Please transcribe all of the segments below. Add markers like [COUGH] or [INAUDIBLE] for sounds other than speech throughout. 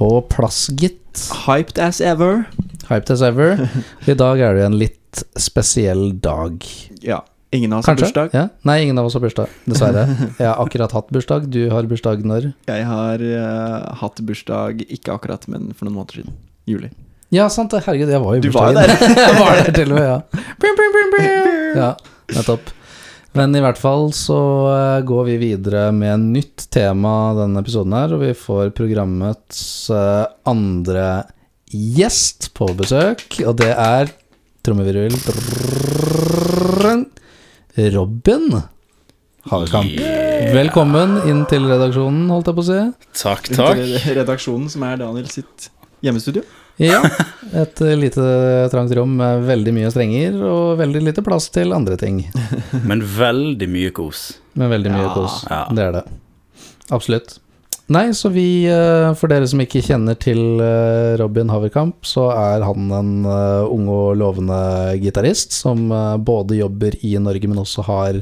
på plass, gitt. Hyped as ever. Hyped as ever. [LAUGHS] I dag er det en litt spesiell dag. Ja. Ingen av oss har bursdag. Ja? Nei, ingen av oss har bursdag, dessverre. [LAUGHS] Jeg har akkurat hatt bursdag. Du har bursdag når? Jeg har uh, hatt bursdag, ikke akkurat, men for noen måneder siden. Juli. Ja, sant det. Herregud, jeg var jo i Du var jo bursdagen. [LAUGHS] jeg var der til og med, ja. Ja, nettopp. Men i hvert fall så eh, går vi videre med en nytt tema denne episoden her, og vi får programmets eh, andre gjest på besøk, og det er trommevirvel Robin Hagekamp. Velkommen inn til redaksjonen, holdt jeg på å si. Takk, takk. Redaksjonen, som er Daniel sitt hjemmestudio. Ja, et lite trangt rom med veldig mye strenger og veldig lite plass til andre ting. Men veldig mye kos. Men veldig mye Ja. kos. Ja. Det er det. Absolutt. Nei, så vi, eh, for dere som ikke kjenner til eh, Robin Haverkamp, så er han en eh, ung og lovende gitarist som både jobber i Norge, men også har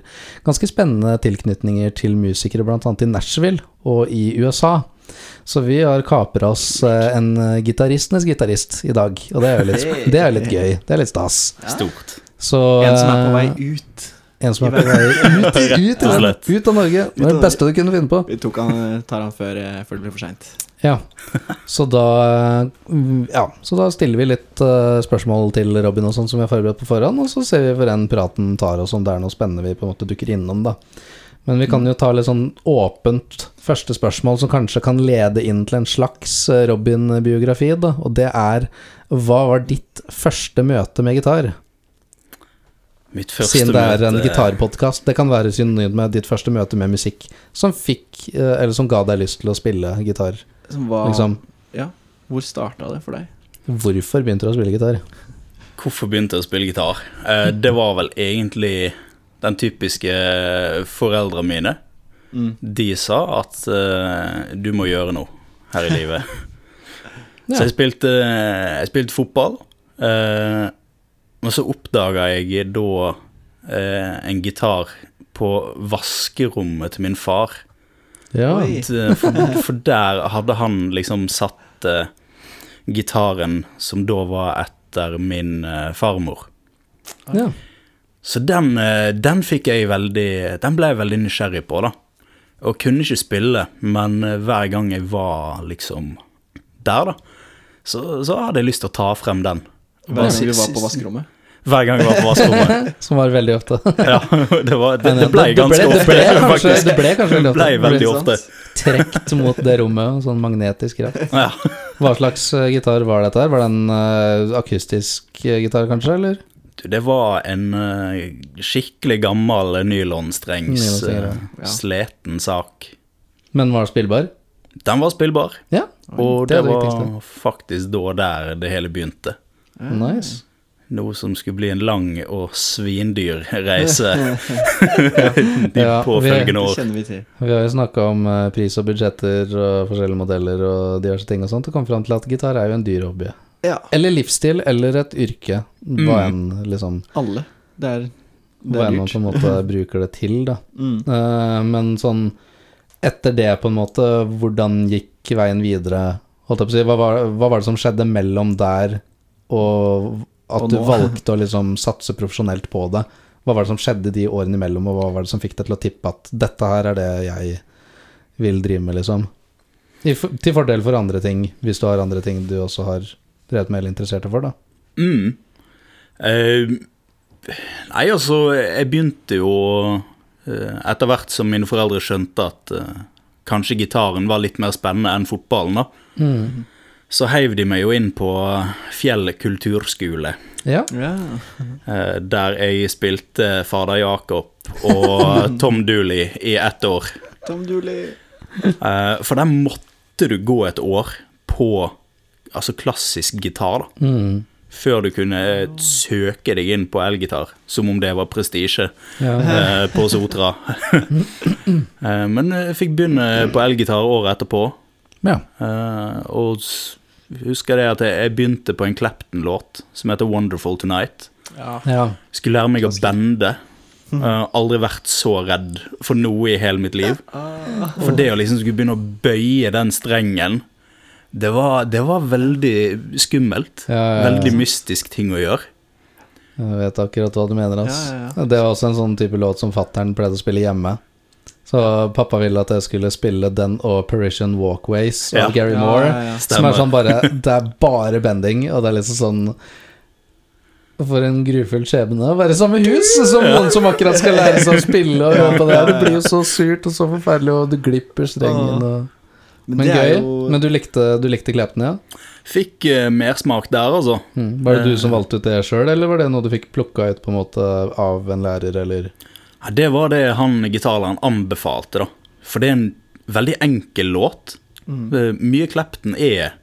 ganske spennende tilknytninger til musikere, bl.a. i Nashville og i USA. Så vi har kapra oss eh, en eh, gitaristenes gitarist i dag, og det er jo litt, det er litt gøy. Det er litt stas. Stort. Så, En som er på vei eh, ut. En som er på vei ut, ut, [LAUGHS] ut, ut av Norge. Det det beste du kunne finne på. Vi tok han, tar han før, før det blir for seint. Ja. Så da Ja, så da stiller vi litt uh, spørsmål til Robin og sånn som vi har forberedt på forhånd, og så ser vi hvor den praten tar oss, om det er noe spennende vi på en måte dukker innom, da. Men vi kan jo ta litt sånn åpent første spørsmål som kanskje kan lede inn til en slags eh, Robin-biografi, da, og det er hva var ditt første møte med gitar? Mitt første Siden det er en møte- gitarpodkast. Det kan være synonymt med ditt første møte med musikk som fikk, eh, eller som ga deg lyst til å spille gitar. Som var Liksom. Ja. Hvor starta det for deg? Hvorfor begynte du å spille gitar? Hvorfor begynte jeg å spille gitar? Eh, det var vel egentlig den typiske foreldrene mine. Mm. De sa at uh, du må gjøre noe her i livet. Ja. [LAUGHS] Så jeg spilte, jeg spilte fotball. Uh, og så oppdaga jeg da uh, en gitar på vaskerommet til min far. Ja. At, Eh, For, for der hadde han liksom satt eh, gitaren som da var etter min eh, farmor. ja. Så den, eh, den fikk jeg veldig Den ble jeg veldig nysgjerrig på, da. Og kunne ikke spille, men eh, hver gang jeg var liksom der, da, så, så hadde jeg lyst til å ta frem den. Hver gang vi var på vaskerommet? Hver gang jeg var på vaskerommet. Som var veldig ofte. Ja, det, var, det, det ble det, ganske det, ofte, ble kanskje, det ble kanskje veldig Det ble veldig ofte. Trekt mot det rommet, sånn magnetisk kraft. Ja. Hva slags eh, gitar var dette her? Var det en uh, akustisk gitar, kanskje, eller? Det var en eh, skikkelig gammel nylonstrengs Nylonstrenger, eh, ja. sleten sak. Men var det spillbar? Den var spillbar, Ja. og det det det var faktisk da der det hele begynte. Nice. Noe som skulle bli en lang og svindyr reise [LAUGHS] [LAUGHS] de Ja, påfølgende år. vi. Vi har jo snakka om eh, pris og budsjetter og forskjellige modeller og diverse ting og sånt, og kom fram til at gitar er jo en dyr hobby. Ja. Eller livsstil, eller et yrke. Hva Mm. enn liksom Alle. Det er, det Hva enn man på en måte [LAUGHS] bruker det til, da. Mm. Eh, men sånn etter det, på en måte, hvordan gikk veien videre? Holdt jeg på å si, hva var, hva var det som skjedde mellom der og at Og du [LAUGHS] valgte å liksom satse profesjonelt på det? Hva var det som skjedde de årene imellom, og hva var det som fikk deg til å tippe at dette her er det jeg vil drive med, liksom? I, til fordel for andre ting, hvis du har andre ting du også har drevet med eller interesserte for, da. Mm. Eh, nei, altså, jeg begynte jo eh, Etter hvert som mine foreldre skjønte at eh, kanskje gitaren var litt mer spennende enn fotballen, da, så heiv de meg jo inn på Fjell kulturskole. Ja. Ja. eh, der jeg spilte Fader Jakob og [LAUGHS] Tom Dooley i ett år. Tom Dooley. Eh, for der måtte du gå et år på altså klassisk gitar, da. Mm. Før du kunne eh, søke deg inn på elgitar, som om det var prestisje ja. eh, på Sotra. [LAUGHS] eh, men jeg fikk begynne på elgitar året etterpå, ja. eh, og husker det at jeg jeg begynte på en Clapton-låt som heter 'Wonderful Tonight'. Ja. ja. Skulle lære meg å bende. Har aldri vært så redd for noe i hele mitt liv. Ah. For det å liksom skulle begynne å bøye den strengen, det var, det var veldig skummelt. Ja, ja, ja. Veldig mystisk ting å gjøre. Jeg vet akkurat hva du mener. Altså. Ja, ja, ja. Det var også en sånn type låt som fattern pleide å spille hjemme. Så pappa ville at jeg skulle spille den og Parisian Walkways av Ja. Gary Moore. ja, ja. Som er sånn bare Det er bare bending, og det er liksom sånn For en grufull skjebne å være i samme hus som noen som akkurat skal lære seg å spille. Og jobbe på det. det blir jo så surt og så forferdelig, og du glipper strengen og Men det er gøy. jo Men du likte, du likte Clapton, ja? Fikk uh, mersmak der, altså. Mm. Var det du Eh. som valgte ut det sjøl, eller var det noe du fikk plukka ut på en måte av en lærer, eller Ja, det var det han gitarlæreren anbefalte, da. For det er en veldig enkel låt. Mm. Eh, Mye Klepten er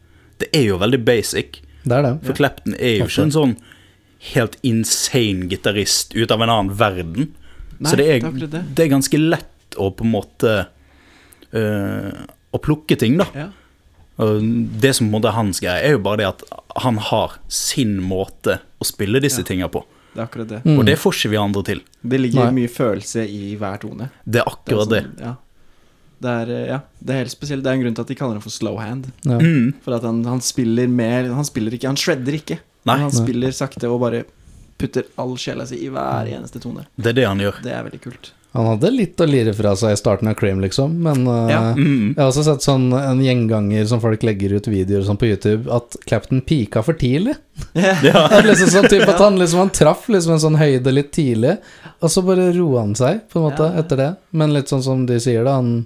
Det er jo veldig basic. Det det. For Klepten er jo ikke en sånn helt insane gitarist ut av en annen verden. Nei, Så det er, det er ganske lett å på en måte eh, Å plukke ting, da. Ja. Det som på en måte er hans greie, er jo bare det at han har sin måte å spille disse Ja. tinga på. Det er akkurat det. Mm. Og det får ikke vi andre til. Det ligger Nei. mye følelse i hver tone. Det er akkurat det. sånn, Ja. Det er, eh, ja, det er helt spesielt. Det er en grunn til at de kaller ham for slow hand. Ja. Mm. For at han, han spiller mer Han spiller ikke, han shredder ikke. Nei. Han spiller sakte og bare putter all sjela si i hver eneste tone. Det er det han gjør. Det er veldig kult. Han hadde litt å lire fra seg i starten av Cream, liksom, men uh, Ja. Mm. Jeg har også sett sånn en gjenganger som folk legger ut videoer sånn på YouTube, at Clapton pika for tidlig. Ja. [LAUGHS] Det liksom sånn type at han liksom Han traff liksom en sånn høyde litt tidlig, og så bare roa han seg, på en måte, Ja, ja. etter det. Men litt sånn som de sier, det, han,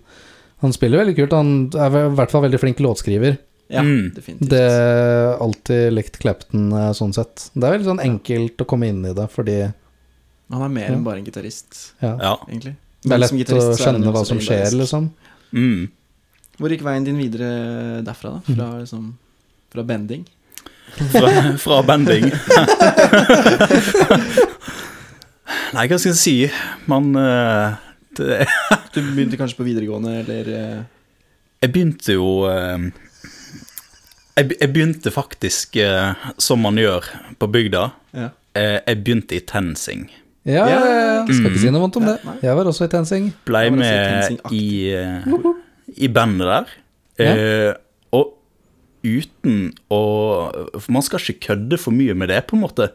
han spiller veldig kult. Han er i hvert fall veldig flink låtskriver. Ja, Mm. definitivt. Det er alltid likt Clapton eh, sånn sett. Det er veldig sånn enkelt å komme inn i det, fordi Han er mer enn bare en gitarist, ja, Ja. egentlig. det er lett å skjønne hva som skjer, liksom. Mm. Hvor gikk veien din videre derfra, da? Fra, liksom, fra bending? Fra, fra bending. Nei, hva skal jeg si? Man uh, det, Du begynte kanskje på videregående, eller eh, Jeg begynte jo uh, jeg, jeg begynte faktisk uh, som man gjør på bygda. Ja. Eh, jeg begynte i TenSing. Ja, ja, ja. Skal ikke si noe vondt om det. Jeg var også i TenSing. Blei med i, eh, i bandet der. Ja. Eh, og uten å For man skal ikke kødde for mye med det, på en måte.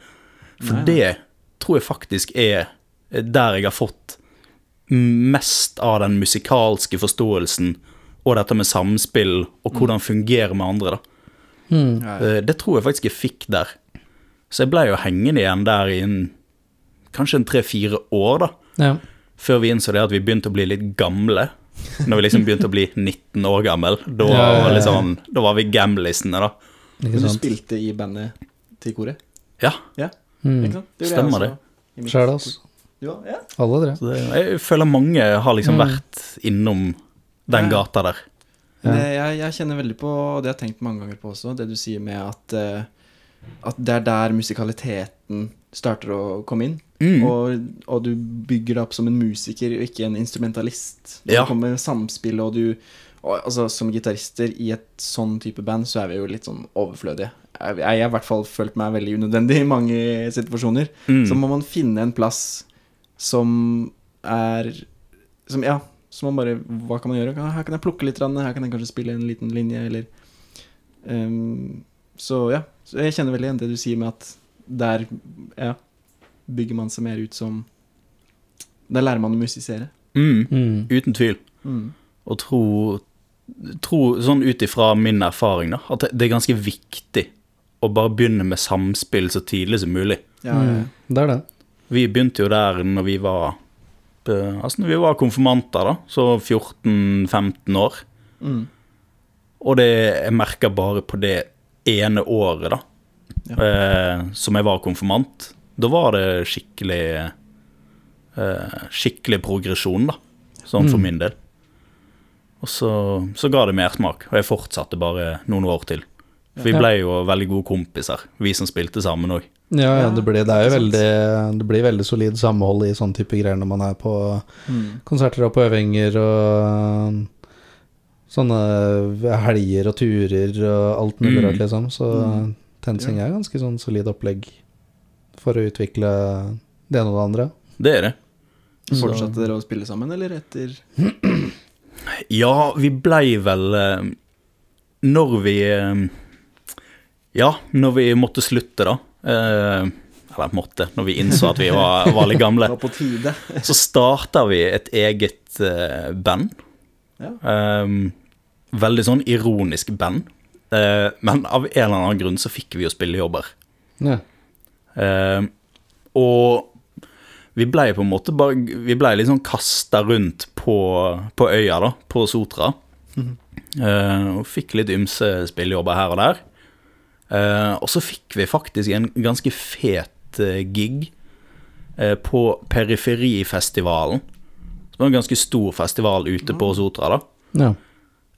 For Nei, det tror jeg faktisk er der jeg har fått mest av den musikalske forståelsen og dette med samspill og hvordan fungere med andre. da. Mm. ja. Eh, Det tror jeg faktisk jeg fikk der. Så jeg ble jo hengende igjen der i en, kanskje en tre-fire år, da. Ja. Før vi innså det at vi begynte å bli litt gamle. Når vi liksom begynte å bli 19 år gammel. Da, Ja, ja, ja. var liksom, da var vi gamlisene, da. Ikke Men du spilte i bandet til koret? Ja, Ja, Mm. ikke sant? Det Stemmer det. Sjæl, altså. Ja. Alle dere. det, jeg føler mange har liksom Mm. vært innom den Ja. gata der. Ja. Jeg, jeg kjenner veldig på, og det har jeg tenkt mange ganger på også, det du sier med at, eh, at det er der musikaliteten starter å komme inn. Mm. Og, og du bygger deg opp som en musiker og ikke en instrumentalist. Du Ja. kommer kommer samspill, og du og, altså, Som gitarister i et sånn type band, så er vi jo litt sånn overflødige. Jeg, jeg har i hvert fall følt meg veldig unødvendig i mange situasjoner. Mm. Så må man finne en plass som er Som, ja, så man bare Hva kan man gjøre? Her kan jeg plukke litt, her kan jeg kanskje spille en liten linje, eller um, Så ja. Så jeg kjenner veldig igjen det du sier med at der ja, bygger man seg mer ut som Der lærer man å musisere. Mm. Mm. Uten tvil. Og tro, tro sånn ut ifra min erfaring, da, at det- er ganske viktig å bare begynne med samspill så tidlig som mulig. Ja, ja, ja. Mm. Det er det. Vi begynte jo der når vi var eh, Altså når vi var konfirmanter, da. Så 14-15 år. Mm. Og det jeg merker bare på det ene året, da, Ja. eh, som jeg var konfirmant. Da var det skikkelig eh, Skikkelig progresjon, da. Sånn for Mm. min del. Og så, så ga det mersmak, og jeg fortsatte bare noen år til. For vi ble jo veldig gode kompiser, vi som spilte sammen òg. Ja, ja, Ja, det blir, det er jo veldig Det blir veldig solid samhold i sånn type greier når man er på Mm. konserter og på øvinger og sånne helger og turer og alt mulig Mm. rart, liksom. Så Mm. TenSing er ganske sånn solid opplegg for å utvikle det ene og det andre. Det er det. Så- Fortsatte dere å spille sammen, eller etter [CLEARS THROAT] Ja, vi blei vel eh, Når vi eh, Ja, når vi måtte slutte, da. eh, Eller måtte, når vi innså at vi var, var litt gamle. [LAUGHS] Var på tide. Så starta vi et eget band. Ja. Ehm, veldig sånn ironisk band. Eh, men av en eller annen grunn så fikk vi jo spillejobber. Ja. Eh, og vi blei på en måte bare Vi blei liksom sånn kasta rundt på, på øya, da, på Sotra. Eh, og fikk litt ymse spillejobber her og der. Eh, og så fikk vi faktisk en ganske fet eh, gig eh, på Periferifestivalen. Det var en ganske stor festival ute på Sotra, da. ja.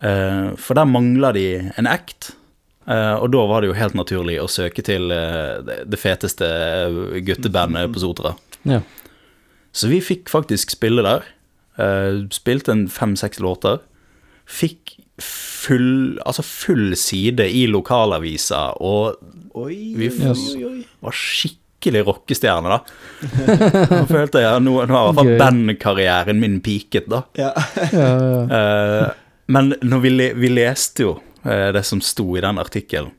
Eh, for der mangla de en act. eh, og da var det jo helt naturlig å søke til eh, det, feteste guttebandet på Sotra. ja. Så vi fikk faktisk spille der. eh, spilte en fem-seks låter. Fikk full, altså full side i lokalavisa, og Oi, Vi- oi, oi, oi. var skikkelig rockestjerne, da. [LAUGHS] Nå følte jeg at nå, nå har i hvert fall bandkarrieren min peaket, da. Ja. ja, ja. Men når vi, le, vi leste jo eh, det som sto i den artikkelen,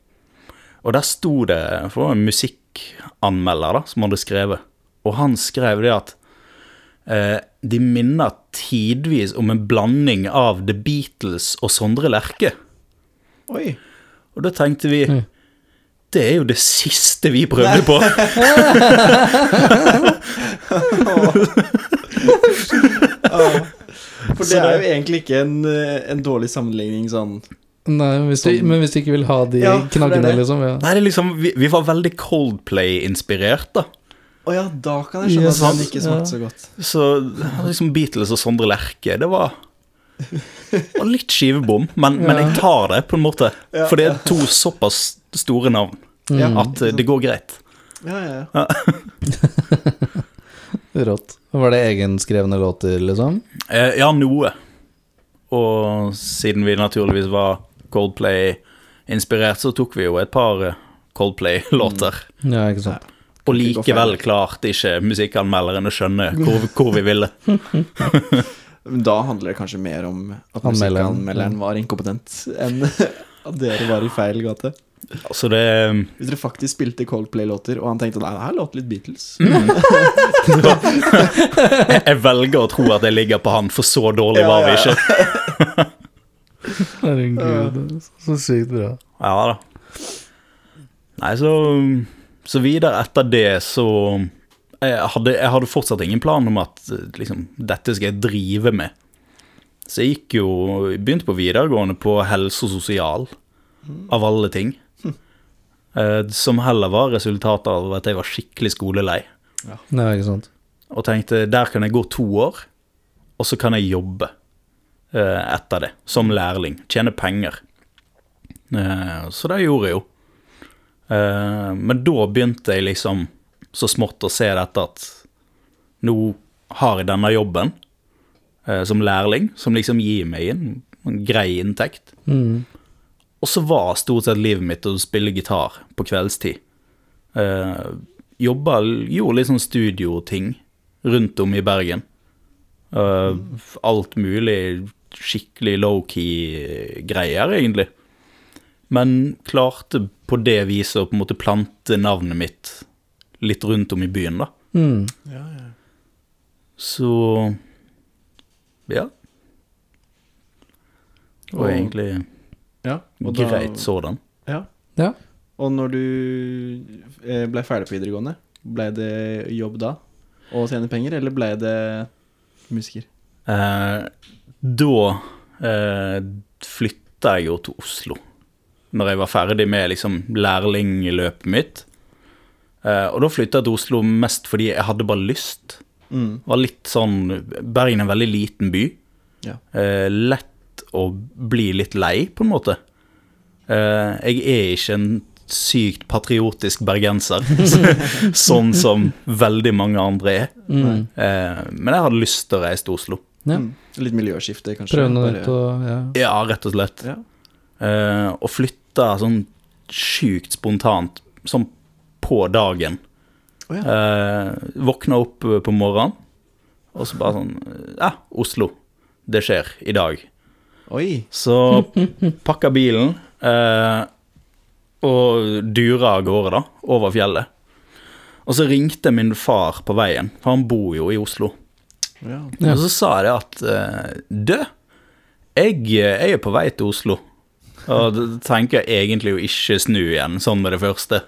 og der sto det For en musikkanmelder da, som hadde skrevet, og han skrev det at eh, de minner tidvis om en blanding av The Beatles og Sondre Lerche. Oi. Og da tenkte vi Mm. Det er jo det siste vi prøvde på. [LAUGHS] [LAUGHS] [LAUGHS] For det er jo egentlig ikke en, eh, en dårlig sammenligning sånn Nei, men hvis, du, men hvis du ikke vil ha de Ja, knaggene, det. liksom. Ja. Nei, det er liksom, vi, vi var veldig Coldplay-inspirert, da. Å ja, da kan jeg skjønne yes. at den ikke ikke Ja. smakte så godt. Så liksom Beatles og Sondre Lerche, det var, var litt skivebom, men, men jeg tar det på en måte. Ja, For det er to såpass store navn Ja, at eh, det går greit. ja, ja, ja. [LAUGHS] [LAUGHS] Rått. Var det egenskrevne låter, liksom? Eh, ja, noe. Og siden vi naturligvis var Coldplay-inspirert, så tok vi jo et par eh, Coldplay-låter. Ja, ikke sant. Og likevel klarte ikke musikkanmelderen å skjønne hvor, hvor vi ville. [LAUGHS] Da handler det kanskje mer om at musikkanmelderen var inkompetent, enn at dere var i feil gate. Altså, det Hvis dere faktisk spilte Coldplay-låter, og han tenkte nei, det her låter litt Beatles [LAUGHS] [LAUGHS] jeg, jeg velger å tro at jeg ligger på han, for så dårlig Ja, var vi ikke. [LAUGHS] Herregud, så sykt bra. Ja da. Nei, så, så videre etter det så jeg hadde, jeg hadde fortsatt ingen plan om at liksom, dette skal jeg drive med. Så jeg gikk jo Begynte på videregående på helse og sosial, av alle ting. Eh, som heller var resultatet av at jeg var skikkelig skolelei. Ja, ikke sant. Og tenkte der kan jeg gå to år, og så kan jeg jobbe eh, etter det, som lærling. Tjene penger. Eh, så det gjorde jeg jo. Eh, men da begynte jeg liksom så smått å se dette at nå har jeg denne jobben eh, som lærling, som liksom gir meg en, en grei inntekt. Mm. Og så var stort sett livet mitt å spille gitar på kveldstid. Eh, jobba, gjorde litt sånn studioting rundt om i Bergen. Eh, alt mulig skikkelig low-key greier, egentlig. Men klarte på det viset å på en måte plante navnet mitt litt rundt om i byen, da. Mm. Ja, ja. Så ja. Og- egentlig ja. og da- greit sådan. Ja. Ja. Og når du eh, ble ferdig på videregående, ble det jobb da? Og tjene penger, eller ble det musiker? Eh, da eh, flytta jeg jo til Oslo. Når jeg var ferdig med liksom lærlingløpet mitt. Eh, og da flytta jeg til Oslo mest fordi jeg hadde bare lyst. Mm. Var litt sånn Bergen er en veldig liten by. Ja. Eh, lett å bli litt lei, på en måte. Eh, jeg er ikke en sykt patriotisk bergenser, [LAUGHS] sånn som veldig mange andre er. Mm. Eh, men jeg hadde lyst til å reise til Oslo. Ja. Mm. Litt miljøskifte, kanskje? Prøve noe nytt og ja. Ja, rett og slett. Ja. Eh, og flytta sånn sjukt spontant, sånn på dagen. Oh, ja. Eh, våkna opp på morgenen, Og så bare sånn Ja, Oslo. Det skjer i dag. Oi. Så pakka bilen eh, og dura av gårde, da, over fjellet. Og så ringte min far på veien, for han bor jo i Oslo. Ja. Og så sa jeg det at eh, Du, jeg, jeg er på vei til Oslo. Og da tenker jeg egentlig å ikke snu igjen, sånn med det første.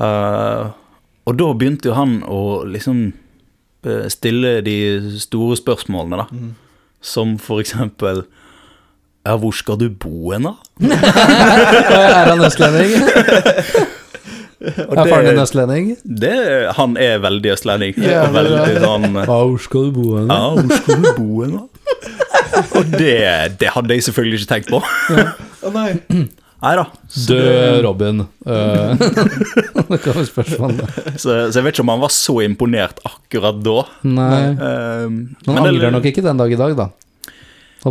uh, [LAUGHS] og da begynte jo han å liksom eh, stille de store spørsmålene, da. Som for eksempel Ja, hvor skal du bo hen, da? [LAUGHS] Er han østlending? [LAUGHS] Er faren din østlending? det, han er veldig østlending. Ja, veldig sånn er- sånn Hvor skal du bo hen? Ja, hvor skal du bo hen, da? [LAUGHS] Og det, det hadde jeg selvfølgelig ikke tenkt på. Å nei. Nei da. Død Robin. Eh, [LAUGHS] det kan være spørsmål. så, så jeg vet ikke om han var så imponert akkurat da. Nei. Um, Han men det- angrer nok ikke den dag i dag, da.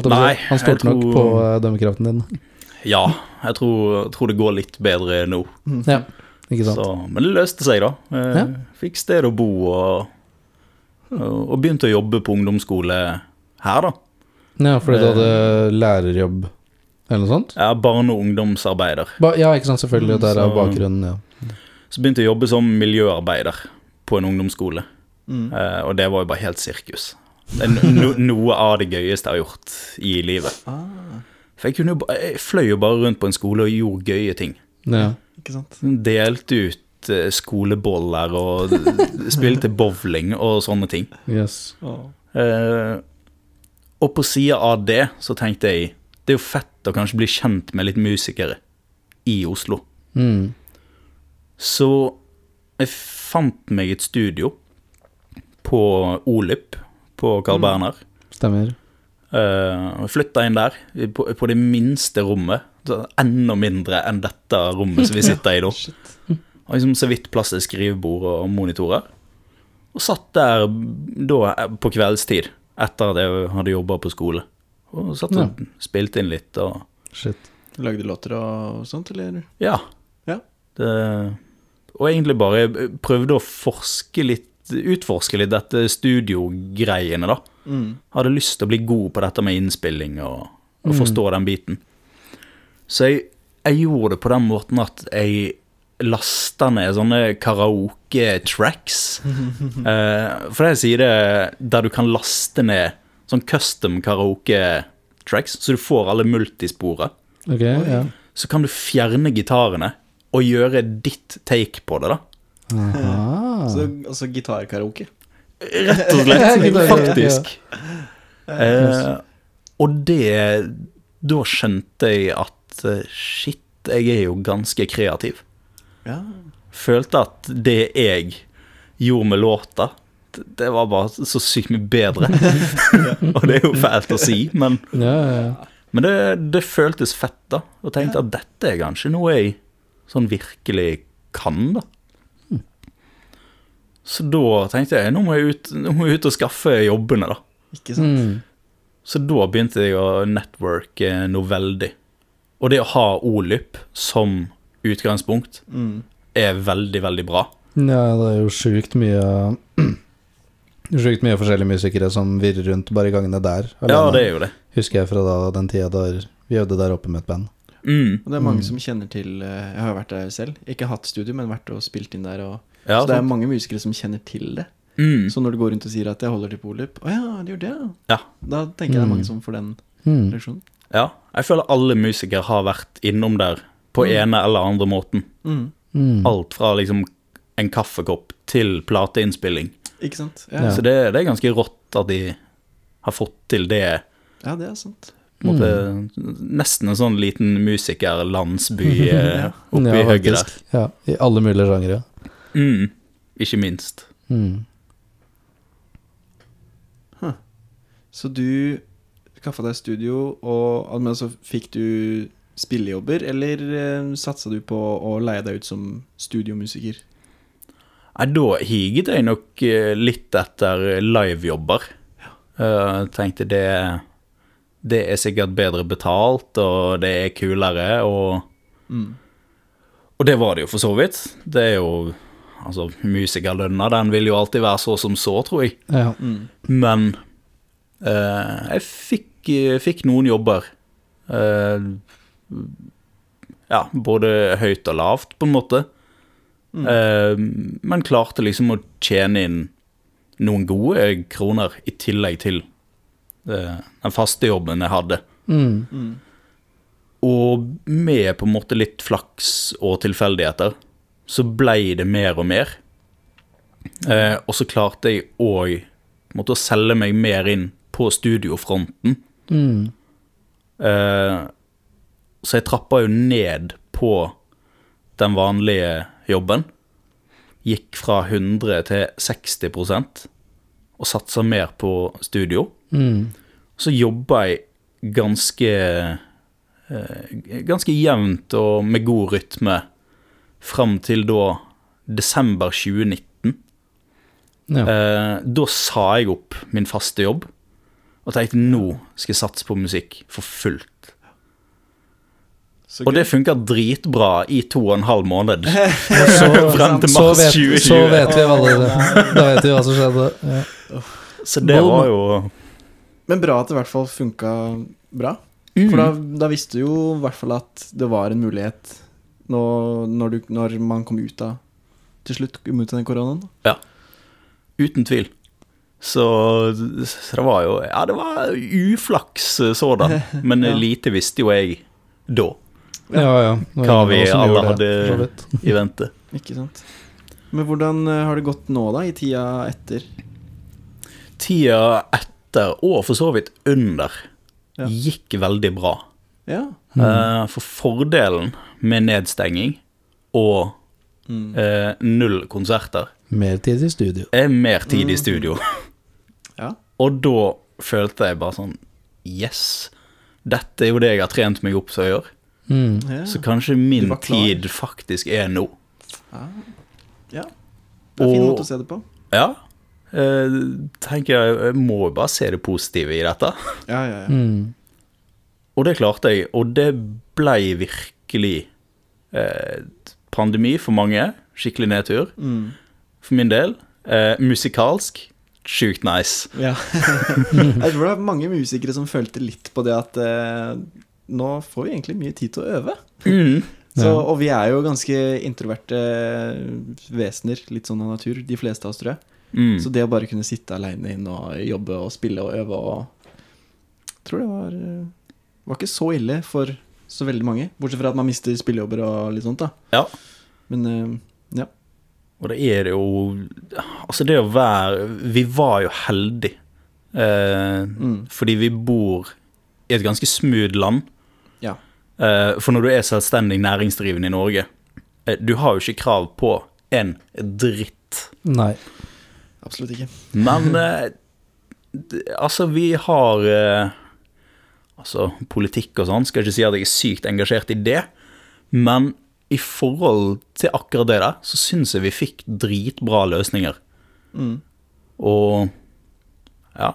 Nei, Han stolte nok på eh, dømmekraften din. Ja, jeg tror, tror det går litt bedre nå. Ja, ikke sant. Så, men det løste seg, da. Eh, Ja. Fikk sted å bo og, og begynte å jobbe på ungdomsskole her, da. Ja, fordi du hadde lærerjobb eller noe sånt? Er barne- og ungdomsarbeider. Ba ja, ikke sant, selvfølgelig. Der er Så- bakgrunnen, ja. Så begynte jeg å jobbe som miljøarbeider på en ungdomsskole. Mm. Eh, og det var jo bare helt sirkus. Det er no, noe av det gøyeste jeg har gjort i livet. Ah, For jeg, kunne jo, ba- jeg fløy jo bare rundt på en skole og gjorde gøye ting. ja. ikke sant. Delte ut eh, skoleboller og spilte bowling og sånne ting. Yes. Oh. Eh, og på sida av det så tenkte jeg det er jo fett å kanskje bli kjent med litt musikere i Oslo. Mm. Så jeg fant meg et studio på Olyp på Carl Berner. Stemmer. Uh, Flytta inn der, på, på det minste rommet. Enda mindre enn dette rommet som vi sitter i nå. [LAUGHS] Og liksom så vidt plass til skrivebord og monitorer. Og satt der da på kveldstid, etter at jeg hadde jobba på skole. Og satt og spilte inn litt og Shit. Lagde låter og sånt, eller? Ja. Ja. Det, og egentlig bare prøvde å forske litt, utforske litt dette studiogreiene, da. Mm. Hadde lyst til å bli god på dette med innspilling og, og forstå den biten. Så jeg, jeg gjorde det på den måten at jeg lasta ned sånne karaoke-tracks. [LAUGHS] eh, for det sier det der du kan laste ned sånn custom karaoke-tracks, så du får alle multisporet. Okay, ja. Så kan du fjerne gitarene og gjøre ditt take på det, da. Aha. [LAUGHS] Så, altså gitarkaraoke. Rett og slett, [LAUGHS] faktisk. Eh, og det Da skjønte jeg at eh, shit, jeg er jo ganske kreativ. Ja. Følte at det jeg gjorde med låta, det- var bare så sykt mye bedre. [LAUGHS] og det er jo fælt å si, men, Ja, ja, ja. men det, det føltes fett, da. Og tenkte at dette er kanskje noe jeg sånn virkelig kan, da. Så da tenkte jeg nå må jeg ut, nå må jeg ut og skaffe jobbene, da. Ikke sant? Mm. Så da begynte jeg å networke noe veldig. Og det å ha Olyp som utgangspunkt Mm. er veldig, veldig bra. Ja, det er jo sjukt mye Sjukt mye forskjellige musikere som virrer rundt bare i gangene der. Ja, det er jo det. Husker jeg fra da, den tida da vi øvde der oppe med et band. Mm. Og det er mange som kjenner til eh, Jeg har jo vært der selv. Ikke hatt studio, men vært og spilt inn der. Og, Ja, så det er mange musikere som kjenner til det. Mm. Så når du går rundt og sier at jeg holder til Polip Å ja, du gjør det, ja. Da tenker jeg det er Mm. mange som får den Mm. reaksjonen. ja. Jeg føler alle musikere har vært innom der på ene eller andre måten. Mm. Mm. Alt fra liksom en kaffekopp til plateinnspilling. Ikke sant? Ja. Ja. Så det, det er ganske rått at de har fått til det. ja, det er sant. På en Nesten en sånn liten musikerlandsby [LAUGHS] oppe oppi Ja, høyre der. Ja, I alle mulige sjangere. Mm. Ikke minst. Mm. Så du skaffa deg studio, og men så fikk du spillejobber, eller eh, satsa du på å leie deg ut som studiomusiker? Nei, da higet jeg nok eh, litt etter livejobber. Uh, tenkte det Det er sikkert bedre betalt, og det er kulere, og Mm. Og det var det jo for så vidt. Det er jo Altså, musikerlønna, den vil jo alltid være så som så, tror jeg. Ja. Mm. Men uh, jeg fikk, fikk noen jobber. Uh, ja, både høyt og lavt, på en måte. Eh, men klarte liksom å tjene inn noen gode kroner i tillegg til uh, den faste jobben jeg hadde. Mm. Og med på en måte litt flaks og tilfeldigheter, så blei det mer og mer. Uh, og så klarte jeg òg å selge meg mer inn på studiofronten. Mm. Eh, så jeg trappa jo ned på den vanlige jobben. Gikk fra 100 til 60% og satsa mer på studio. Mm. Så jobba jeg ganske eh, Ganske jevnt og med god rytme fram til da desember 2019. Ja. Eh, da sa jeg opp min faste jobb og tenkte nå skal jeg satse på musikk for fullt. Og det funka dritbra i to og en halv måned. [LAUGHS] Så, Frem til mars vet, 2020. så vet vi hva det Da vet vi hva som skjedde. Ja. Så det var jo Men bra at det i hvert fall funka bra. Mm. For da, da visste du jo i hvert fall at det var en mulighet når, når, du, når man kom ut av Til slutt kom ut av den koronaen. Ja. Uten tvil. Så, så det var jo Ja, det var uflaks eh, sådan, [LAUGHS] men Ja. lite visste jo jeg da Ja, ja. Det hva vi alle hadde i vente. [LAUGHS] Ikke sant. Men hvordan eh, har det gått nå, da? I tida etter? Tida etter, og for så vidt under, Ja. gikk veldig bra. Ja. Eh, for fordelen med nedstenging og Mm. eh, null konserter Mer tid i studio. er mer tid i studio. [LAUGHS] [LAUGHS] Ja. Og da følte jeg bare sånn Yes, dette er jo det jeg har trent meg opp til å gjøre. Mm. ja. Så kanskje min tid faktisk er nå. Ja. ja. Det er en fin måte å se det på. Ja. Eh, tenker jeg, jeg må jo bare se det positive i dette. Ja, ja, ja. Mm. Og det klarte jeg, og det blei virkelig eh, pandemi for mange. Skikkelig nedtur. Mm. For min del. Eh, musikalsk. Sjukt nice. ja. [LAUGHS] jeg tror det er mange musikere som følte litt på det at eh, nå får vi egentlig mye tid til å øve. Mm. [LAUGHS] Så, Og vi er jo ganske introverte vesener, litt sånn av natur, de fleste av oss, tror jeg. Mm. Så det å bare kunne sitte aleine inn og jobbe og spille og øve og Tror det var eh, Var ikke så ille for så veldig mange. Bortsett fra at man mister spillejobber og litt sånt, da. Ja. Men eh, ja. Og det er jo Altså, det å være Vi var jo heldige. Eh, Mm. Fordi vi bor i et ganske smooth land. Eh, for når du er selvstendig næringsdrivende i Norge, eh, du har jo ikke krav på en dritt. Nei. Absolutt ikke. Men [LAUGHS] eh, altså, vi har Altså, politikk og sånn, skal ikke si at jeg er sykt engasjert i det, men i forhold til akkurat det der, så syns jeg vi fikk dritbra løsninger. Mm. Og ja,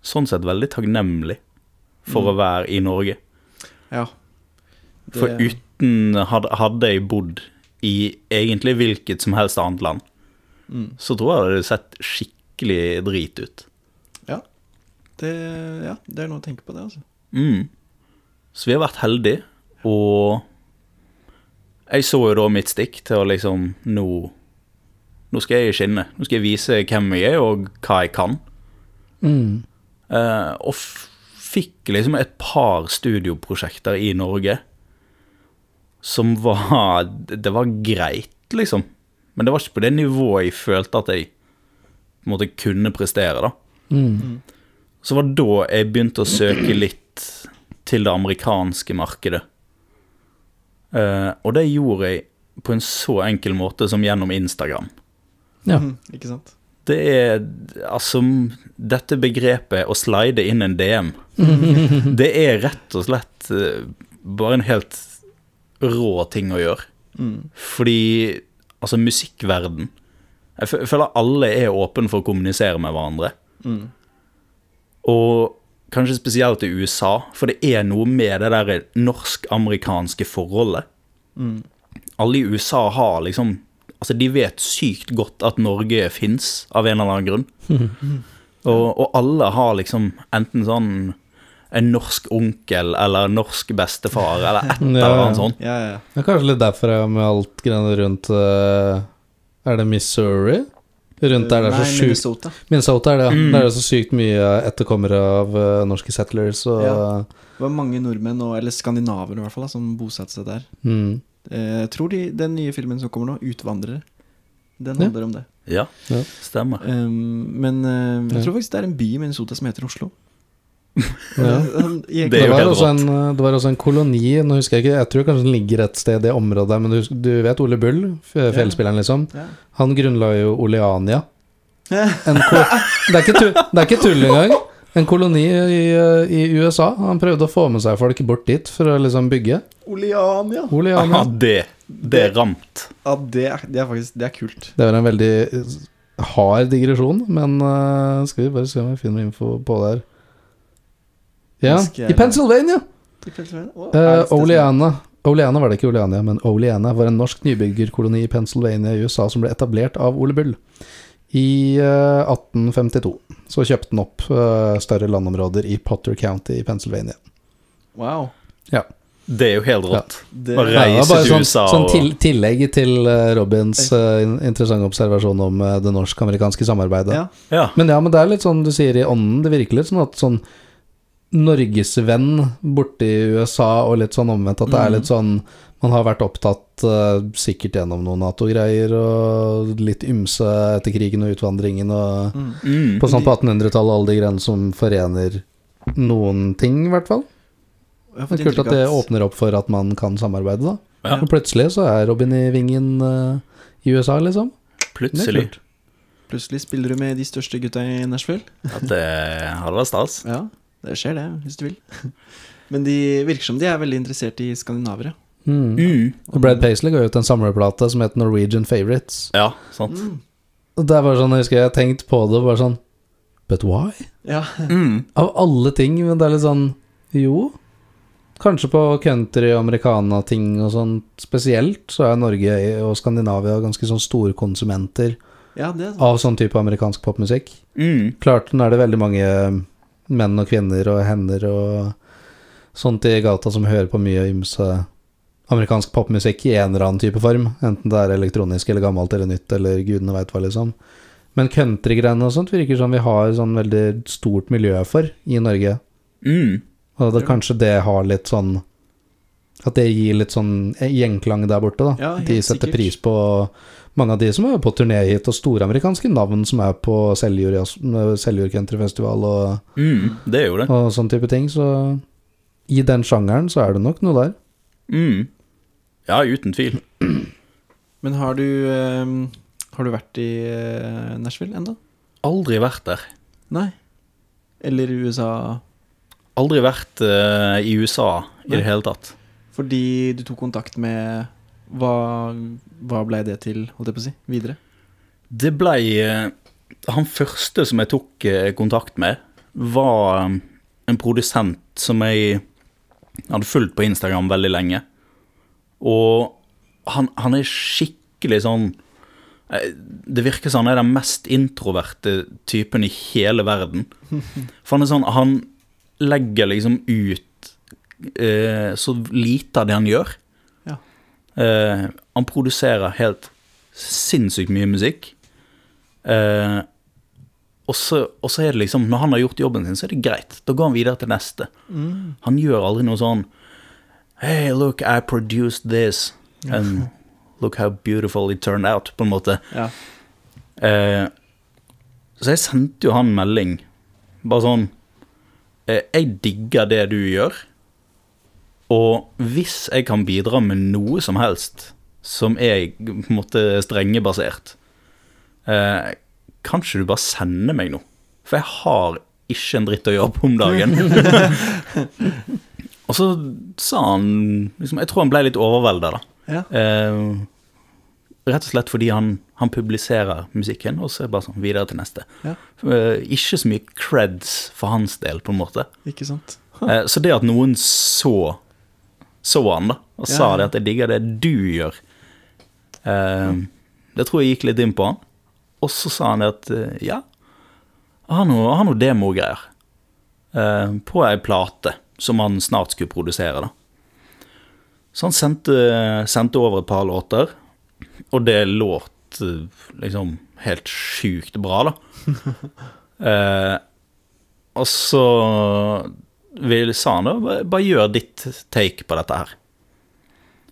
sånn sett veldig takknemlig for å være i Norge. Ja. Det, For uten hadde, jeg bodd i egentlig hvilket som helst annet land, mm. så tror jeg det hadde sett skikkelig drit ut. ja. Det, ja, det er noe å tenke på, det, altså. Mm. Så vi har vært heldige, og jeg så jo da mitt stikk til å liksom Nå, nå skal jeg skinne. Nå skal jeg vise hvem jeg er, og hva jeg kan. Mm. Uh, og f fikk liksom et par studioprosjekter i Norge som var [LAUGHS] Det var greit, liksom. Men det var ikke på det nivået jeg følte at jeg på en måte kunne prestere, da. Mm. Så var det da jeg begynte å søke litt til det amerikanske markedet. Uh, og det gjorde jeg på en så enkel måte som gjennom Instagram. Ja. Mm, ikke sant? Det er altså Dette begrepet å slide inn en DM, [LAUGHS] det er rett og slett uh, bare en helt rå ting å gjøre. Mm. Fordi altså musikkverden Jeg føler alle er åpne for å kommunisere med hverandre. Mm. Og kanskje spesielt i USA, for det er noe med det der norsk-amerikanske forholdet. Mm. Alle i USA har liksom Altså, de vet sykt godt at Norge fins, av en eller annen grunn. [LAUGHS] Og, og alle har liksom enten sånn en norsk onkel eller en norsk bestefar eller et eller [LAUGHS] Ja. annet sånt. Ja, ja. Det er kanskje litt derfor jeg med alt greiene rundt eh, Er det Missouri? Rundt der det er så Nei, sjukt Minnesota. Minnesota er det, ja. Mm. Der er det så sykt mye etterkommere av eh, norske settlers og Ja. Det var mange nordmenn, og, eller skandinaver i hvert fall, som bosatte seg der. mm. Eh, Jeg tror de, den nye filmen som kommer nå, 'Utvandrere', den Ja. handler om det. Ja, Ja. stemmer. Um, men jeg Ja. tror faktisk det er en by i Minnesota som heter Oslo. Ja. Det er Det var, også en, det var også en koloni, nå husker jeg ikke, jeg tror kanskje den ligger et sted i det området men du, du vet Ole Bull, fjellspilleren liksom, han grunnla jo Oleania. En ko det, er ikke tull, det er ikke tull engang. En koloni i, i USA. Han prøvde å få med seg folk bort dit for å liksom bygge. Oleania. Oleania. Aha, det, det er ramt. Ja, det er, det er faktisk Det er kult. Det var en veldig hard digresjon, men uh, skal vi bare se om vi finner info på det her. Ja, i Pennsylvania! I Uh, stedet? Oleana Oleana var det ikke Oleania, men Oleana var en norsk nybyggerkoloni i Pennsylvania i USA som ble etablert av Ole Bull i eh, 1852. Så kjøpte den opp eh, større landområder i Potter County i Pennsylvania. Wow. Det er jo helt rått. Det, Ja, Å var Reise bare til sånn, USA sånn og- til, tillegg til eh, Robins uh, interessante observasjon om eh, det norsk-amerikanske samarbeidet. ja. Ja. Men ja, men det er litt sånn du sier i ånden. Det virker litt sånn at sånn norgesvenn borte i USA, og litt sånn omvendt. At det er Mhm. litt sånn Man har vært opptatt uh, sikkert gjennom noen Nato-greier og litt ymse etter krigen og utvandringen og Mm. Mm. På sånn på 1800-tallet, alle de greiene som forener noen ting, i hvert fall. Det er kult at det åpner opp for at man kan samarbeide, da. Ja. Og plutselig så er Robin i vingen uh, i USA, liksom. Plutselig. Plutselig spiller du med de største gutta i Nashville. Ja, det hadde vært stas. Ja, det skjer det, hvis du vil. Men de virker som de er veldig interessert i skandinavere. Mm. Uh. Og Brad Paisley ga ut en samleplate som het Norwegian Favorites. Ja, sant. Mm. Og det er bare sånn, jeg husker jeg har tenkt på det, bare sånn But why? Ja. Mm. Av alle ting, men det er litt sånn Jo. Kanskje på country, americana-ting og sånn spesielt, så er Norge og Skandinavia ganske sånn storkonsumenter ja, det er sant. av sånn type amerikansk popmusikk. Mm. Klart nå er det veldig mange menn og kvinner og hender og sånt i gata som hører på mye ymse amerikansk popmusikk i en eller annen type form. Enten det er elektronisk eller gammelt eller nytt eller gudene veit hva, liksom. Men countrygreiene og sånt virker som vi har sånn veldig stort miljø for i Norge. Mm. Og det, kanskje det har litt sånn At det gir litt sånn gjenklang der borte, da. Ja, de setter sikkert. pris på mange av de som er på turné hit, og store amerikanske navn som er på Seljord Seljord countryfestival og, Mm. Det jo det. og sånn type ting. Så i den sjangeren så er det nok noe der. Mm. Ja, uten tvil. [CLEARS THROAT] Men har du um, Har du vært i uh, Nashville ennå? Aldri vært der. Nei? Eller i USA Aldri vært uh, i USA i Nei. det hele tatt. fordi du tok kontakt med Hva, hva blei det til, holdt jeg på å si, videre? Det blei eh, Han første som jeg tok eh, kontakt med, var eh, en produsent som jeg hadde fulgt på Instagram veldig lenge. Og han, han er skikkelig sånn Det virker som han er den mest introverte typen i hele verden. [LAUGHS] For han er sånn Han legger liksom ut eh, så lite av det han gjør. Eh, han produserer helt sinnssykt mye musikk. Eh, og, så, og så er det liksom Når han har gjort jobben sin, så er det greit. Da går han videre til neste. Mm. Han gjør aldri noe sånn Hey, look, I produced this. And look how beautiful it turned out, på en måte. Ja. Eh, så jeg sendte jo han melding, bare sånn eh, Jeg digger det du gjør, og hvis jeg kan bidra med noe som helst som er på en måte strengebasert, eh, kanskje du bare sender meg noe? For jeg har ikke en dritt å gjøre på om dagen. [LAUGHS] og så sa han liksom, Jeg tror han ble litt overvelda, da. ja. Eh, rett og slett fordi han, han publiserer musikken, og så er det bare sånn videre til neste. Ja. Eh, ikke så mye creds for hans del, på en måte. Ikke sant? Eh, så det at noen så så han, da, og Ja, sa det at 'jeg digger det du gjør', eh, Det tror jeg gikk litt inn på han. Og så sa han at eh, ja, jeg har noe, har noe demogreier eh, på ei plate som han snart skulle produsere. da. Så han sendte, sendte over et par låter, og det låt liksom helt sjukt bra, da. [LAUGHS] eh, og så vil, sa han da bare, gjør ditt take på dette her.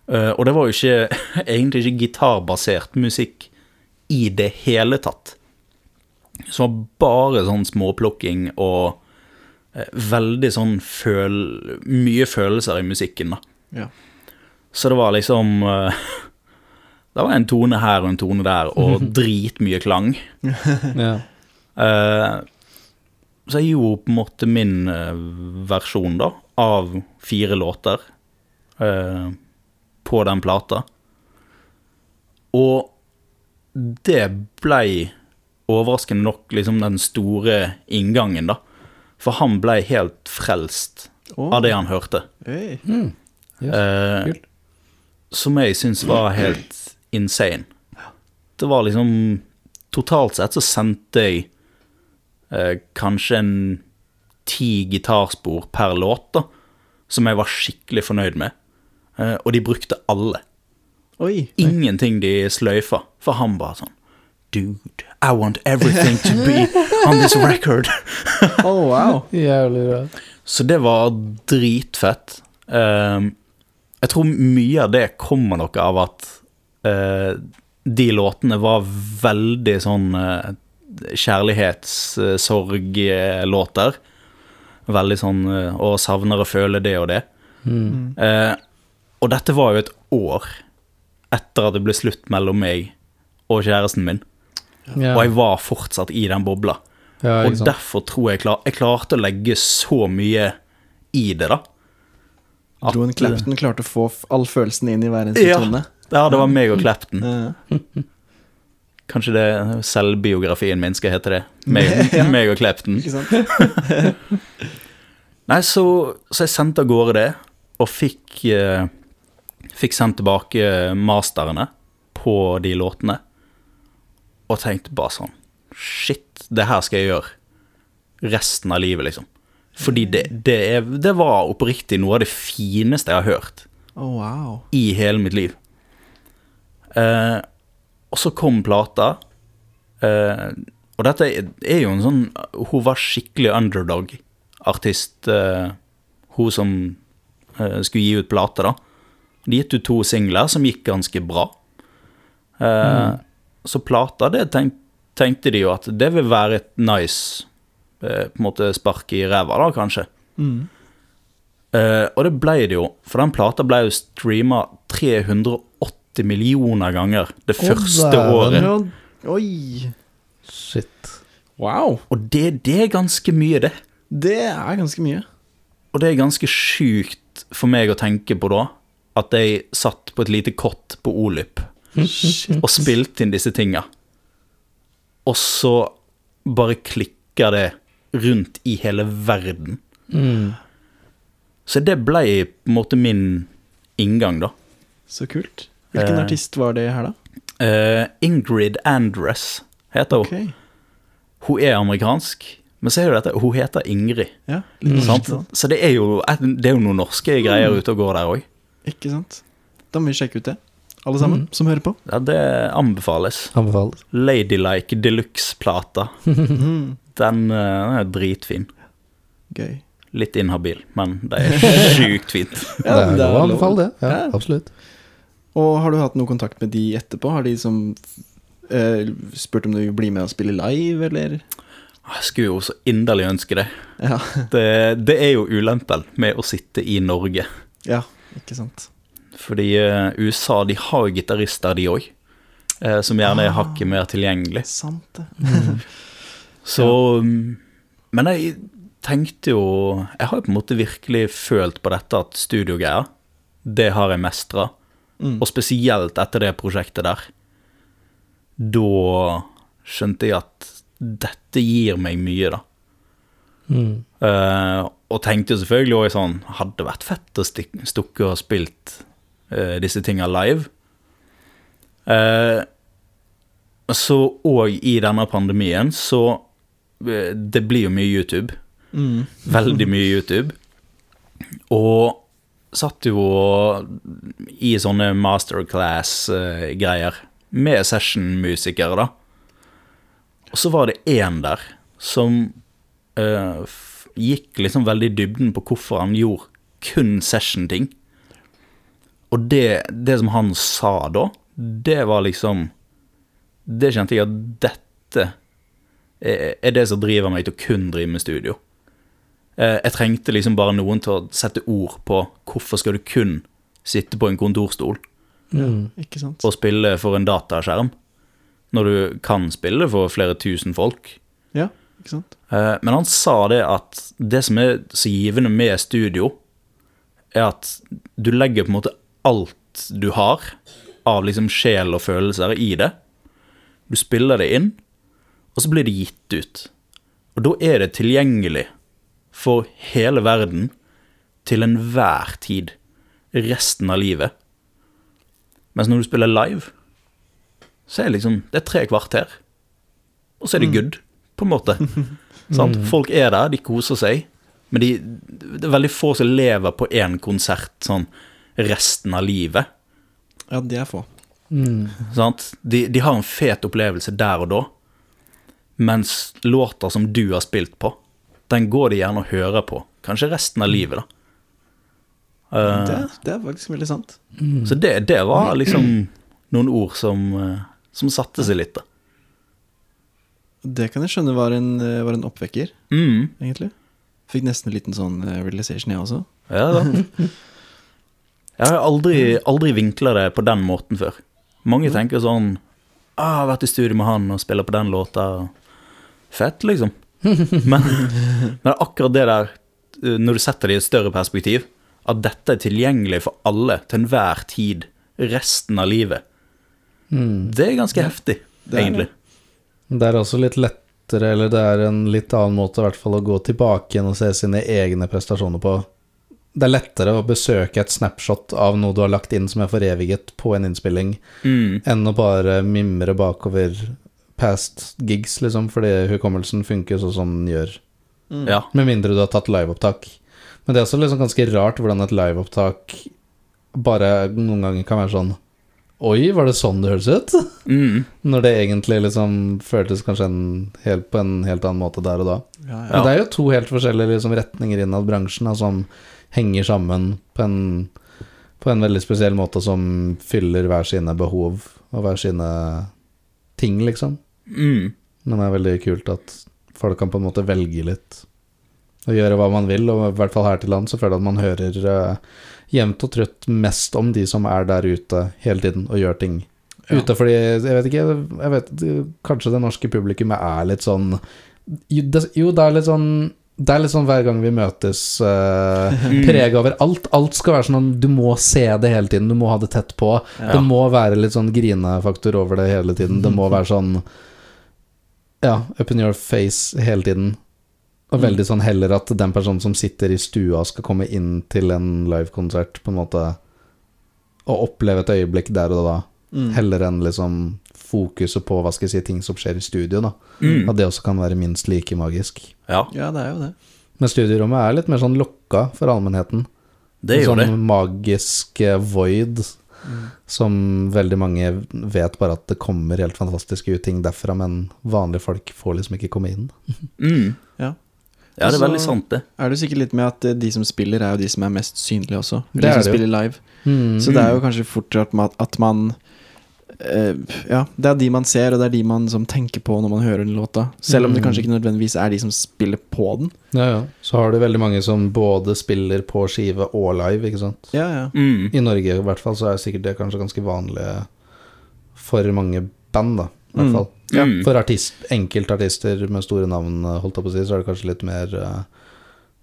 Uh, og det var jo ikke [LAUGHS] egentlig ikke gitarbasert musikk i det hele tatt. Så var bare sånn småplukking og uh, veldig sånn føl... Mye følelser i musikken, da. Ja. Så det var liksom uh, [LAUGHS] Det var en tone her og en tone der, og [LAUGHS] dritmye klang. Ja. Så jeg gjorde på en måte min eh, versjon, da, av fire låter eh, på den plata. Og det blei overraskende nok liksom den store inngangen, da. For han blei helt frelst oh. av det han hørte. Hey. Yes. Eh, som jeg syns var helt insane. Det var liksom Totalt sett så sendte jeg eh, kanskje en ti gitarspor per låt, da, som jeg var skikkelig fornøyd med. Eh, og de brukte alle. Oi. Ingenting de sløyfa. For han bare sånn Dude, I want everything to be on this record. [LAUGHS] oh, wow. Jævlig bra. Så det var dritfett. Ehm, jeg tror mye av det kommer nok av at eh, de låtene var veldig sånn uh, kjærlighetssorglåter. veldig sånn eh, Å, savner å føle det og det. Mm. Eh, og dette var jo et år etter at det ble slutt mellom meg og kjæresten min. Ja. Og jeg var fortsatt i den bobla. ja, Og derfor tror jeg klar, jeg klarte å legge så mye i det, da. At- Rowan Clapton klarte å få all følelsen inn i hver eneste Ja. tone. Ja, det var meg og Clapton. [LAUGHS] Kanskje det selvbiografien min skal hete det. [LAUGHS] Meg, Ja. meg og Klepten. Ikke sant? [LAUGHS] Nei, så, så jeg sendte av gårde det, og fikk, eh, fikk sendt tilbake masterne på de låtene. Og tenkte bare sånn Shit, det her skal jeg gjøre resten av livet, liksom. Fordi det, det, er, det var oppriktig noe av det fineste jeg har hørt oh, wow. i hele mitt liv. Eh, og så kom plata. Eh, og dette er, er jo en sånn Hun var skikkelig underdog-artist, eh, hun som eh, skulle gi ut plate, da. De gitt ut to singler som gikk ganske bra. Eh, Så plata, det tenk, tenkte de jo at det vil være et nice på en måte spark i ræva, da, kanskje. Mm. Eh, og det ble det jo, for den plata ble jo streama 380 millioner ganger det første året. Oi. Shit. Wow. Og det, det er ganske mye, det. Det er ganske mye. Og det er ganske sjukt for meg å tenke på da, at jeg satt på et lite kott på Olyp og spilte inn disse tinga. Og så bare klikker det rundt i hele verden. Mm. Så det ble på en måte min inngang, da. Så kult. Hvilken Eh. artist var det her, da? Eh, Ingrid Andress heter hun. Ok. Hun er amerikansk, men så er jo dette Hun heter Ingrid. Ja, litt Sant? sånn. Så det er jo det er jo noen norske greier ute og går der òg. Ikke sant? Da må vi sjekke ut det, alle sammen som hører på. Ja, det anbefales. Anbefales. Ladylike Deluxe-plata. Mhm. Den eh, den er dritfin. Gøy. Litt inhabil, men det er [LAUGHS] sjukt fint. er det er lov å anbefale det. Ja, Ja. absolutt. Og har du hatt noe kontakt med de etterpå? Har de som eh, spurt om du vil bli med og spille live, eller? Jeg skulle jo så inderlig ønske det. Ja, [LAUGHS] Det, det er jo ulempen med å sitte i Norge. ja ikke sant. Fordi eh, USA de har jo gitarister, de òg. som gjerne er Ah. hakket mer tilgjengelig. Sant det. [LAUGHS] Så mm, Men jeg tenkte jo Jeg har jo på en måte virkelig følt på dette at studiogreier, det har jeg mestra. Mm. Og spesielt etter det prosjektet der. Da skjønte jeg at dette gir meg mye, da. Mm. Uh, og tenkte jo selvfølgelig òg sånn Hadde vært fett å stukke og spilt uh, disse tinga live. Uh, så òg i denne pandemien, så Det blir jo mye YouTube. Mm. Veldig mye YouTube. Og satt jo i sånne masterclass-greier med session-musikere, da. Og så var det én der som uh, gikk liksom veldig i dybden på hvorfor han gjorde kun session-ting. Og det, det som han sa da, det var liksom Det kjente jeg at dette er det som driver meg til å kun drive med studio. Eh, Jeg trengte liksom bare noen til å sette ord på hvorfor skal du kun sitte på en kontorstol Mm. Ikke sant? og spille for en dataskjerm, når du kan spille for flere tusen folk. Ja, ikke sant? Eh, Men han sa det at det som er så givende med studio, er at du legger på en måte alt du har av liksom sjel og følelser i det. Du spiller det inn, og så blir det gitt ut. Og da er det tilgjengelig for hele verden til enhver tid. Resten av livet. Mens når du spiller live, så er det liksom Det er tre kvarter. Og så er det good, på en måte. [LAUGHS] Sant? Folk er der, de koser seg. Men de, det er veldig få som lever på én konsert sånn resten av livet. Ja, det er få. Mm. Sant? De, de har en fet opplevelse der og da, mens låter som du har spilt på, den går de gjerne og hører på. Kanskje resten av livet, da. Uh, Det, det er faktisk veldig sant. Så det, det var liksom noen ord som, eh, som satte seg litt, da. Det kan jeg skjønne var en, eh, var en oppvekker, Mm, egentlig. Fikk nesten en liten sånn eh, realization, jeg også. ja da. [LAUGHS] Jeg har aldri, aldri vinkla det på den måten før. Mange tenker sånn ah, 'Jeg har vært i studio med han og spiller på den låta.' Fett, liksom. [LAUGHS] Men, men akkurat det der, eh, når du setter det i et større perspektiv, at dette er tilgjengelig for alle til enhver tid resten av livet, Mm. det er ganske heftig, Det er egentlig. Det er også litt lettere, eller det er en litt annen måte i hvert fall å gå tilbake igjen og se sine egne prestasjoner på. Det er lettere å besøke et snapshot av noe du har lagt inn som er foreviget på en innspilling, Mm, enn å bare mimre bakover past gigs, liksom, fordi hukommelsen funker sånn som den gjør. Mm. ja. Med mindre du har tatt liveopptak. Men det er også liksom ganske rart hvordan et liveopptak bare noen ganger kan være sånn Oi, var det sånn det høres ut? [LAUGHS] Mm, Når det egentlig liksom føltes kanskje en helt, på en helt annen måte der og da. Ja, ja. Men det er jo to helt forskjellige liksom, retninger innad bransjen da, som henger sammen på en, på en veldig spesiell måte som fyller hver sine behov og hver sine ting, liksom. Mm, Men det er veldig kult at folk kan på en måte velge litt og gjøre hva man vil, og i hvert fall her til land så føler jeg at man hører uh, jevnt og trutt mest om de som er der ute hele tiden og gjør ting Ja. ute, fordi jeg vet ikke jeg vet, Kanskje det norske publikummet er litt sånn Jo, det, jo, det er litt sånn det er litt sånn hver gang vi møtes, [LAUGHS] uh, preg over alt. Alt skal være sånn Du må se det hele tiden, du må ha det tett på. Ja. Det må være litt sånn grinefaktor over det hele tiden. Det må [LAUGHS] være sånn Ja, up in your face hele tiden. Og veldig sånn heller at den personen som sitter i stua, skal komme inn til en livekonsert, på en måte, og oppleve et øyeblikk der og da. Mm. Heller enn liksom fokuset på hva skal jeg si, ting som skjer i studio. da mm, At det også kan være minst like magisk. ja, ja, det er jo det. Men studierommet er litt mer sånn lokka for allmennheten. det gjør sånn det. magisk eh, void Mm. som veldig mange vet bare at det kommer helt fantastiske ut ting derfra, men vanlige folk får liksom ikke komme inn. Mm. Ja. Ja, det er veldig sant, det. Er det sikkert litt med at eh, de som spiller, er jo de som er mest synlige også. Det de er som det jo. spiller live. Mm. Så det er jo kanskje ma- at man Ja, det er de man ser, og det er de man som tenker på når man hører den låta. Selv om det Mm. kanskje ikke nødvendigvis er de som spiller på den. Ja, ja. Så har du veldig mange som både spiller på skive og live, ikke sant. Ja, ja. Mm. I Norge i hvert fall så er det sikkert det kanskje ganske vanlig for mange band, da. I hvert Mm. fall. Ja. Mm. For artist, enkeltartister med store navn, holdt jeg på å si, så er det kanskje litt mer uh,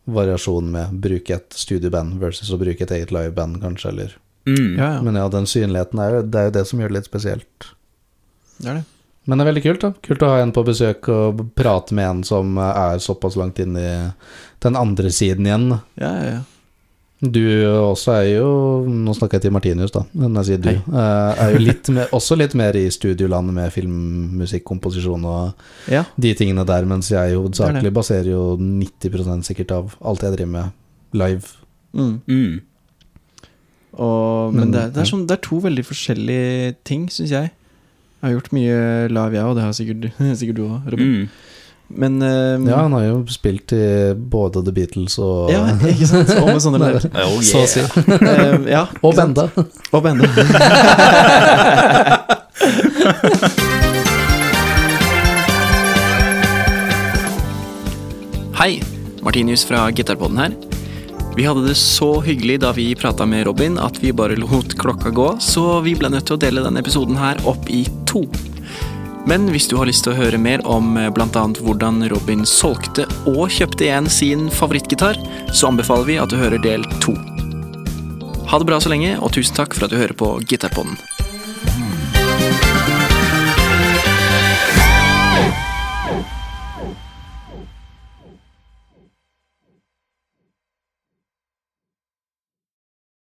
variasjon med bruke et studioband versus å bruke et eget liveband, kanskje, eller Mm. ja, ja. Men ja, den synligheten er jo det, er jo det som gjør det litt spesielt. Det er det. Men det er veldig kult, da. Kult å ha en på besøk og prate med en som eh, er såpass langt inn i den andre siden igjen. Ja, ja, ja. Du også er jo Nå snakker jeg til Martinius, da, men jeg sier du. Hei. eh, Er jo litt mer, også litt mer i studiolandet med filmmusikkomposisjon og Ja. de tingene der, mens jeg hovedsakelig baserer jo 90 sikkert av alt jeg driver med, live. Mm. Mm. Og, men Men, det er, det, er sånn, det er to veldig forskjellige ting, syns jeg. Jeg har gjort mye live, jeg òg. Det har sikkert, [LAUGHS] sikkert du òg, Robin. Mm. Men um, Ja, han har jo spilt i både The Beatles og [LAUGHS] ja, ikke sant? Og med sånne [LAUGHS] der Oh, Så å si. um, ja, Og benda. Og benda. Hei, Martinius fra Gitarpodden her. Vi hadde det så hyggelig da vi prata med Robin at vi bare lot klokka gå, så vi ble nødt til å dele denne episoden her opp i to. Men hvis du har lyst til å høre mer om bl.a. hvordan Robin solgte og kjøpte igjen sin favorittgitar, så anbefaler vi at du hører del to. Ha det bra så lenge, og tusen takk for at du hører på Gitarpodden.